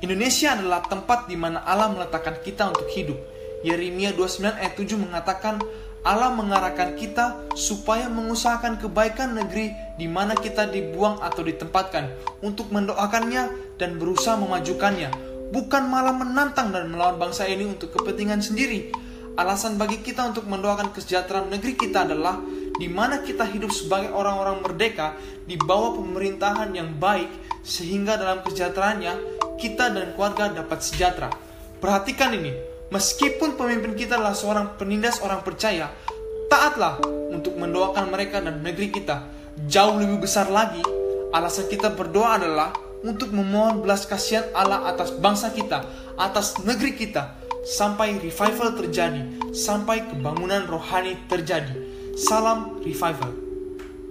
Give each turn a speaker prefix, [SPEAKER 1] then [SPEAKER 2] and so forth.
[SPEAKER 1] Indonesia adalah tempat di mana Allah meletakkan kita untuk hidup. Yeremia 29 ayat 7 mengatakan, Allah mengarahkan kita supaya mengusahakan kebaikan negeri di mana kita dibuang atau ditempatkan untuk mendoakannya dan berusaha memajukannya, bukan malah menantang dan melawan bangsa ini untuk kepentingan sendiri. Alasan bagi kita untuk mendoakan kesejahteraan negeri kita adalah di mana kita hidup sebagai orang-orang merdeka di bawah pemerintahan yang baik sehingga dalam kesejahteraannya kita dan keluarga dapat sejahtera. Perhatikan ini, meskipun pemimpin kita adalah seorang penindas orang percaya, taatlah untuk mendoakan mereka dan negeri kita. Jauh lebih besar lagi, alasan kita berdoa adalah untuk memohon belas kasihan Allah atas bangsa kita, atas negeri kita, sampai revival terjadi, sampai kebangunan rohani terjadi. Salam revival.